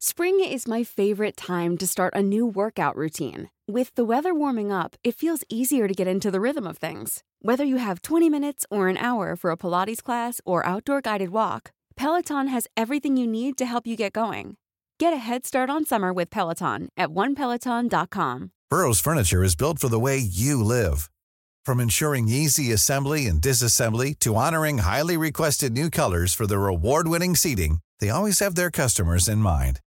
Spring is my favorite time to start a new workout routine. With the weather warming up, it feels easier to get into the rhythm of things. Whether you have 20 minutes or an hour for a Pilates class or outdoor guided walk, Peloton has everything you need to help you get going. Get a head start on summer with Peloton at onepeloton.com. Burrow's furniture is built for the way you live. From ensuring easy assembly and disassembly to honoring highly requested new colors for their award-winning seating, they always have their customers in mind.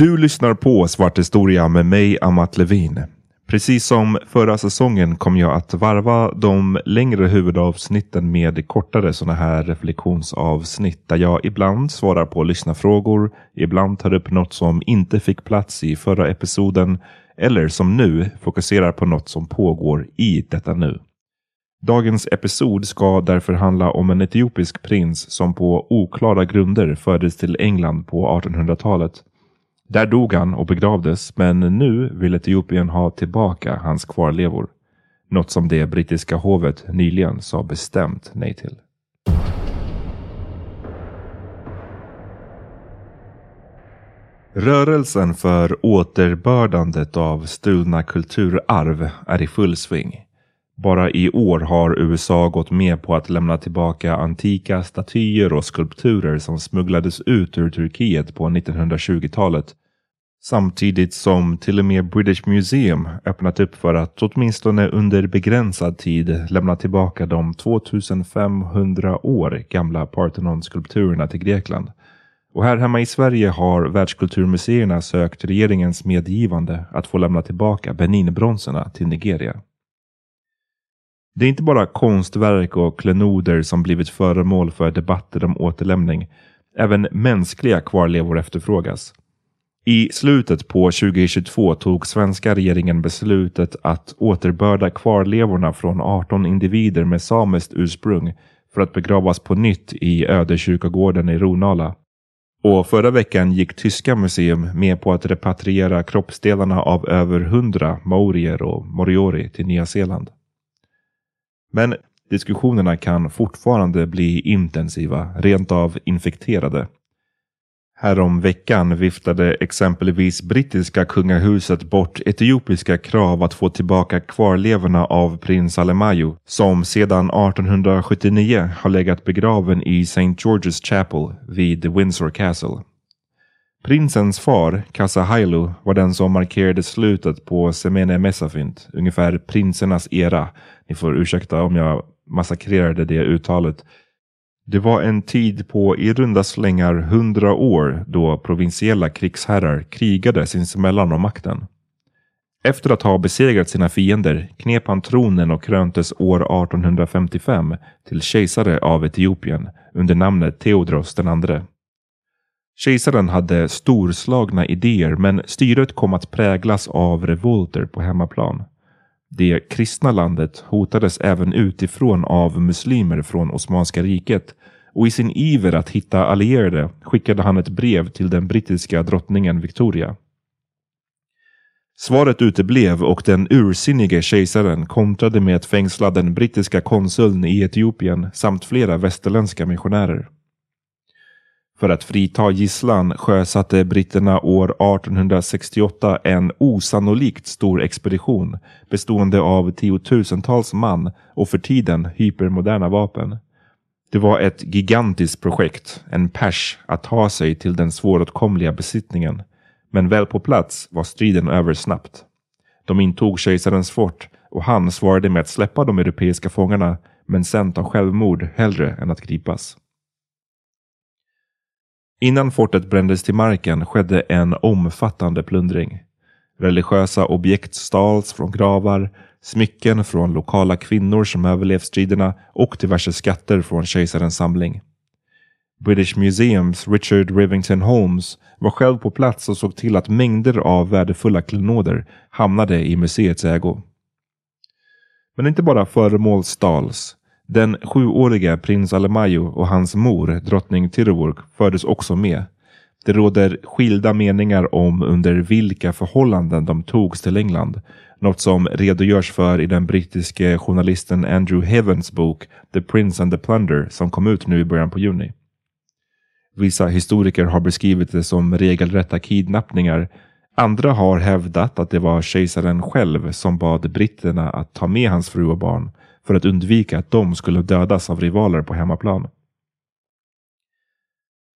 Du lyssnar på Svart historia med mig, Amat Levin. Precis som förra säsongen kommer jag att varva de längre huvudavsnitten med kortare sådana här reflektionsavsnitt där jag ibland svarar på lyssnarfrågor, ibland tar upp något som inte fick plats i förra episoden eller som nu fokuserar på något som pågår i detta nu. Dagens episod ska därför handla om en etiopisk prins som på oklara grunder fördes till England på 1800-talet. Där dog han och begravdes, men nu vill Etiopien ha tillbaka hans kvarlevor. Något som det brittiska hovet nyligen sa bestämt nej till. Rörelsen för återbördandet av stulna kulturarv är i full sving. Bara i år har USA gått med på att lämna tillbaka antika statyer och skulpturer som smugglades ut ur Turkiet på 1920-talet. Samtidigt som till och med British Museum öppnat upp för att åtminstone under begränsad tid lämna tillbaka de 2500 år gamla Parthenon-skulpturerna till Grekland. Och här hemma i Sverige har världskulturmuseerna sökt regeringens medgivande att få lämna tillbaka Beninbronserna till Nigeria. Det är inte bara konstverk och klenoder som blivit föremål för debatter om återlämning. Även mänskliga kvarlevor efterfrågas. I slutet på 2022 tog svenska regeringen beslutet att återbörda kvarlevorna från 18 individer med samiskt ursprung för att begravas på nytt i ödekyrkogården i Ronala. Och förra veckan gick tyska museum med på att repatriera kroppsdelarna av över 100 maorier och moriori till Nya Zeeland. Men diskussionerna kan fortfarande bli intensiva, rent av infekterade. Härom veckan viftade exempelvis brittiska kungahuset bort etiopiska krav att få tillbaka kvarlevorna av prins Alemayo som sedan 1879 har legat begraven i St. George's Chapel vid Windsor Castle. Prinsens far, Kasa Hailu, var den som markerade slutet på Semene Mesafint, ungefär prinsernas era. Ni får ursäkta om jag massakrerade det uttalet. Det var en tid på i runda slängar hundra år då provinsiella krigsherrar krigade sinsemellan om makten. Efter att ha besegrat sina fiender knep han tronen och kröntes år 1855 till kejsare av Etiopien under namnet Theodros II. Kejsaren hade storslagna idéer men styret kom att präglas av revolter på hemmaplan. Det kristna landet hotades även utifrån av muslimer från Osmanska riket och i sin iver att hitta allierade skickade han ett brev till den brittiska drottningen Victoria. Svaret uteblev och den ursinnige kejsaren kontrade med att fängsla den brittiska konsuln i Etiopien samt flera västerländska missionärer. För att frita gisslan sjösatte britterna år 1868 en osannolikt stor expedition bestående av tiotusentals man och för tiden hypermoderna vapen. Det var ett gigantiskt projekt, en pers, att ta sig till den svåråtkomliga besittningen. Men väl på plats var striden över snabbt. De intog kejsarens fort och han svarade med att släppa de europeiska fångarna men sen ta självmord hellre än att gripas. Innan fortet brändes till marken skedde en omfattande plundring. Religiösa objekt stals från gravar, smycken från lokala kvinnor som överlevt striderna och diverse skatter från kejsarens samling. British Museums Richard Rivington Holmes var själv på plats och såg till att mängder av värdefulla klenoder hamnade i museets ägo. Men inte bara föremål stals. Den sjuåriga prins Alemayo och hans mor, drottning Tirburg, fördes också med. Det råder skilda meningar om under vilka förhållanden de togs till England. Något som redogörs för i den brittiske journalisten Andrew Heavens bok The Prince and the Plunder som kom ut nu i början på juni. Vissa historiker har beskrivit det som regelrätta kidnappningar. Andra har hävdat att det var kejsaren själv som bad britterna att ta med hans fru och barn för att undvika att de skulle dödas av rivaler på hemmaplan.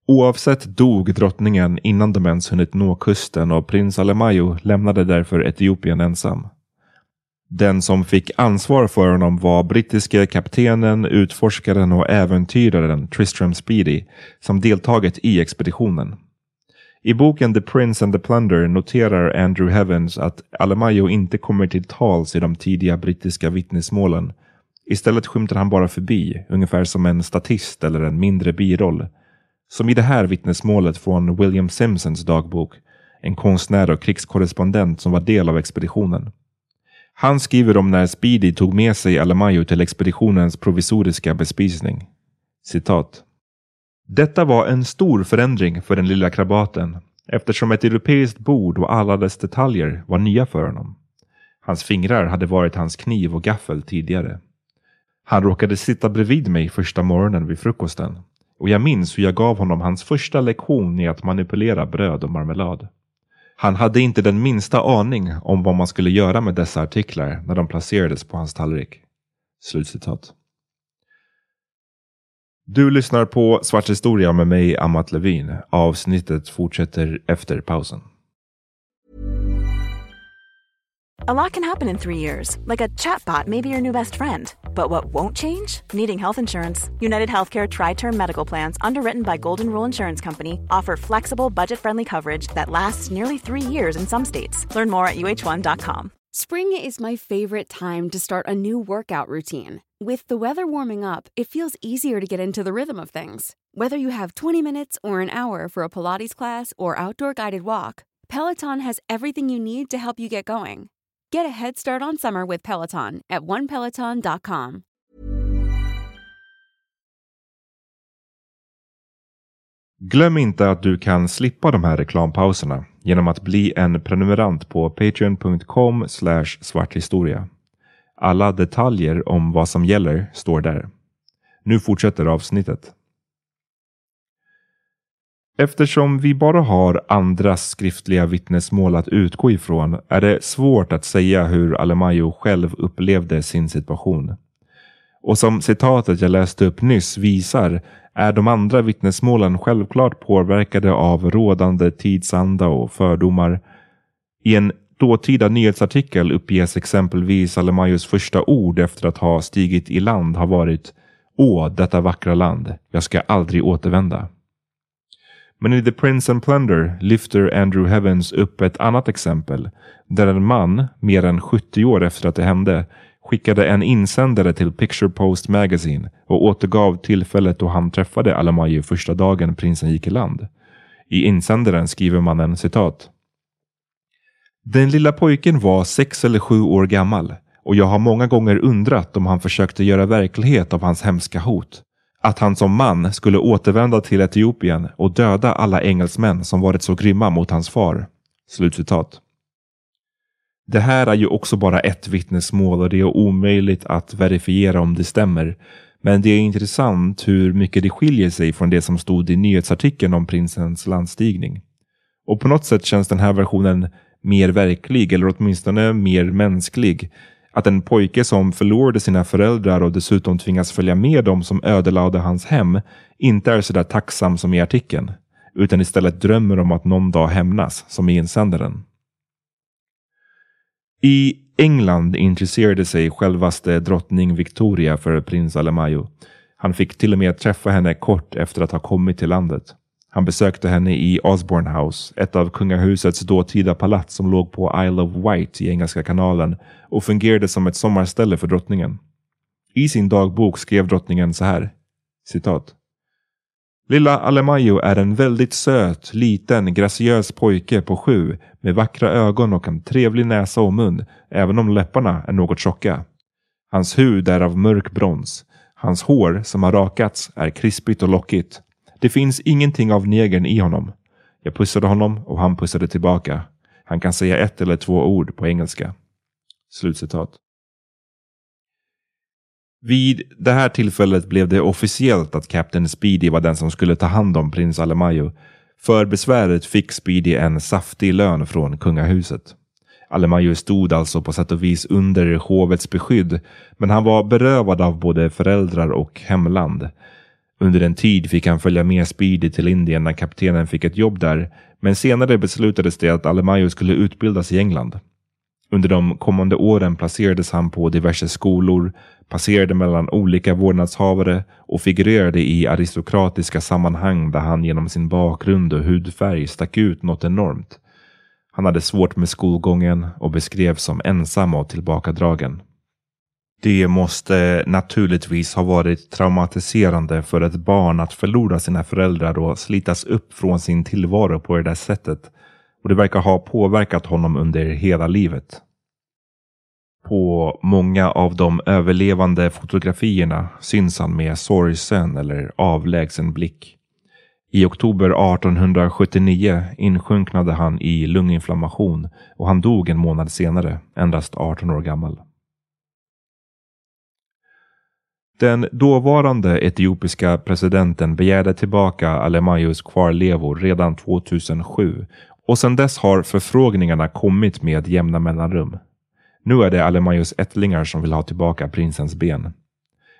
Oavsett dog drottningen innan de ens hunnit nå kusten och prins Alemayo lämnade därför Etiopien ensam. Den som fick ansvar för honom var brittiske kaptenen, utforskaren och äventyraren Tristram Speedy som deltagit i expeditionen. I boken The Prince and the Plunder noterar Andrew Heavens att Alemayo inte kommer till tals i de tidiga brittiska vittnesmålen. Istället skymtar han bara förbi, ungefär som en statist eller en mindre biroll. Som i det här vittnesmålet från William Simpsons dagbok, en konstnär och krigskorrespondent som var del av expeditionen. Han skriver om när Speedy tog med sig Alamayo till expeditionens provisoriska bespisning. Citat. Detta var en stor förändring för den lilla krabaten eftersom ett europeiskt bord och alla dess detaljer var nya för honom. Hans fingrar hade varit hans kniv och gaffel tidigare. Han råkade sitta bredvid mig första morgonen vid frukosten och jag minns hur jag gav honom hans första lektion i att manipulera bröd och marmelad. Han hade inte den minsta aning om vad man skulle göra med dessa artiklar när de placerades på hans tallrik. Slutcitat. Du lyssnar på Svart historia med mig, Amat Levin. Avsnittet fortsätter efter pausen. A lot can happen in three years, like a chatbot may be your new best friend. But what won't change? Needing health insurance. United Healthcare Tri Term Medical Plans, underwritten by Golden Rule Insurance Company, offer flexible, budget friendly coverage that lasts nearly three years in some states. Learn more at uh1.com. Spring is my favorite time to start a new workout routine. With the weather warming up, it feels easier to get into the rhythm of things. Whether you have 20 minutes or an hour for a Pilates class or outdoor guided walk, Peloton has everything you need to help you get going. Get a head start on summer with Peloton at onepeloton.com. Glöm inte att du kan slippa de här reklampauserna genom att bli en prenumerant på patreon.com svarthistoria. Alla detaljer om vad som gäller står där. Nu fortsätter avsnittet. Eftersom vi bara har andras skriftliga vittnesmål att utgå ifrån är det svårt att säga hur Alemayo själv upplevde sin situation. Och som citatet jag läste upp nyss visar är de andra vittnesmålen självklart påverkade av rådande tidsanda och fördomar. I en dåtida nyhetsartikel uppges exempelvis Alemayos första ord efter att ha stigit i land har varit Åh, detta vackra land, jag ska aldrig återvända. Men i The Prince and Plunder lyfter Andrew Heavens upp ett annat exempel där en man, mer än 70 år efter att det hände, skickade en insändare till Picture Post Magazine och återgav tillfället då han träffade Alamayu första dagen prinsen gick i land. I insändaren skriver mannen citat. Den lilla pojken var sex eller sju år gammal och jag har många gånger undrat om han försökte göra verklighet av hans hemska hot att han som man skulle återvända till Etiopien och döda alla engelsmän som varit så grymma mot hans far. Slutcitat. Det här är ju också bara ett vittnesmål och det är omöjligt att verifiera om det stämmer. Men det är intressant hur mycket det skiljer sig från det som stod i nyhetsartikeln om prinsens landstigning. Och på något sätt känns den här versionen mer verklig eller åtminstone mer mänsklig att en pojke som förlorade sina föräldrar och dessutom tvingas följa med dem som ödelade hans hem inte är sådär tacksam som i artikeln. utan istället drömmer om att någon dag hämnas, som i insändaren. I England intresserade sig självaste drottning Victoria för prins Alemayo. Han fick till och med träffa henne kort efter att ha kommit till landet. Han besökte henne i Osborne House, ett av kungahusets dåtida palats som låg på Isle of Wight i Engelska kanalen och fungerade som ett sommarställe för drottningen. I sin dagbok skrev drottningen så här, citat. Lilla Alemayo är en väldigt söt, liten, graciös pojke på sju med vackra ögon och en trevlig näsa och mun, även om läpparna är något tjocka. Hans hud är av mörk brons. Hans hår, som har rakats, är krispigt och lockigt. Det finns ingenting av negern i honom. Jag pussade honom och han pussade tillbaka. Han kan säga ett eller två ord på engelska. Slutcitat. Vid det här tillfället blev det officiellt att Captain Speedy var den som skulle ta hand om prins Alemayo. För besväret fick Speedy en saftig lön från kungahuset. Alemayo stod alltså på sätt och vis under hovets beskydd, men han var berövad av både föräldrar och hemland. Under en tid fick han följa med Speedy till Indien när kaptenen fick ett jobb där, men senare beslutades det att Alemayo skulle utbildas i England. Under de kommande åren placerades han på diverse skolor, passerade mellan olika vårdnadshavare och figurerade i aristokratiska sammanhang där han genom sin bakgrund och hudfärg stack ut något enormt. Han hade svårt med skolgången och beskrevs som ensam och tillbakadragen. Det måste naturligtvis ha varit traumatiserande för ett barn att förlora sina föräldrar och slitas upp från sin tillvaro på det där sättet. Och det verkar ha påverkat honom under hela livet. På många av de överlevande fotografierna syns han med sorgsen eller avlägsen blick. I oktober 1879 insjunknade han i lunginflammation och han dog en månad senare, endast 18 år gammal. Den dåvarande etiopiska presidenten begärde tillbaka Alemayos kvarlevor redan 2007 och sedan dess har förfrågningarna kommit med jämna mellanrum. Nu är det Alemayos ättlingar som vill ha tillbaka prinsens ben.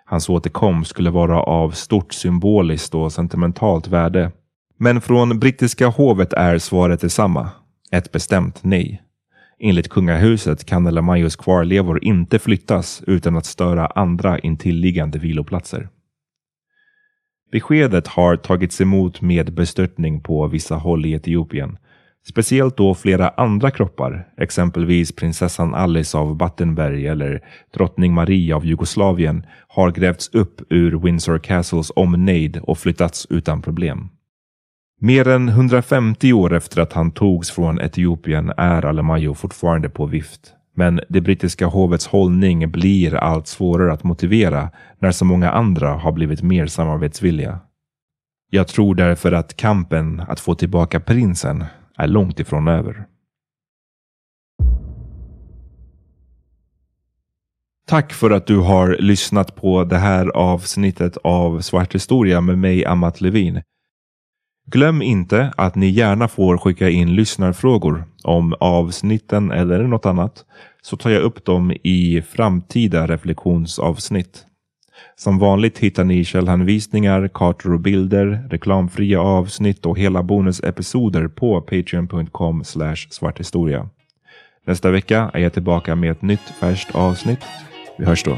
Hans återkomst skulle vara av stort symboliskt och sentimentalt värde. Men från brittiska hovet är svaret detsamma. Ett bestämt nej. Enligt kungahuset kan Alamayos kvarlevor inte flyttas utan att störa andra intilliggande viloplatser. Beskedet har tagits emot med bestörtning på vissa håll i Etiopien Speciellt då flera andra kroppar, exempelvis prinsessan Alice av Battenberg eller drottning Marie av Jugoslavien, har grävts upp ur Windsor Castles omnejd och flyttats utan problem. Mer än 150 år efter att han togs från Etiopien är Alemayo fortfarande på vift. Men det brittiska hovets hållning blir allt svårare att motivera när så många andra har blivit mer samarbetsvilliga. Jag tror därför att kampen att få tillbaka prinsen är långt ifrån över. Tack för att du har lyssnat på det här avsnittet av Svart historia med mig, Amat Levin. Glöm inte att ni gärna får skicka in lyssnarfrågor om avsnitten eller något annat så tar jag upp dem i framtida reflektionsavsnitt. Som vanligt hittar ni källhänvisningar, kartor och bilder, reklamfria avsnitt och hela bonusepisoder på patreon.com svarthistoria. Nästa vecka är jag tillbaka med ett nytt färskt avsnitt. Vi hörs då.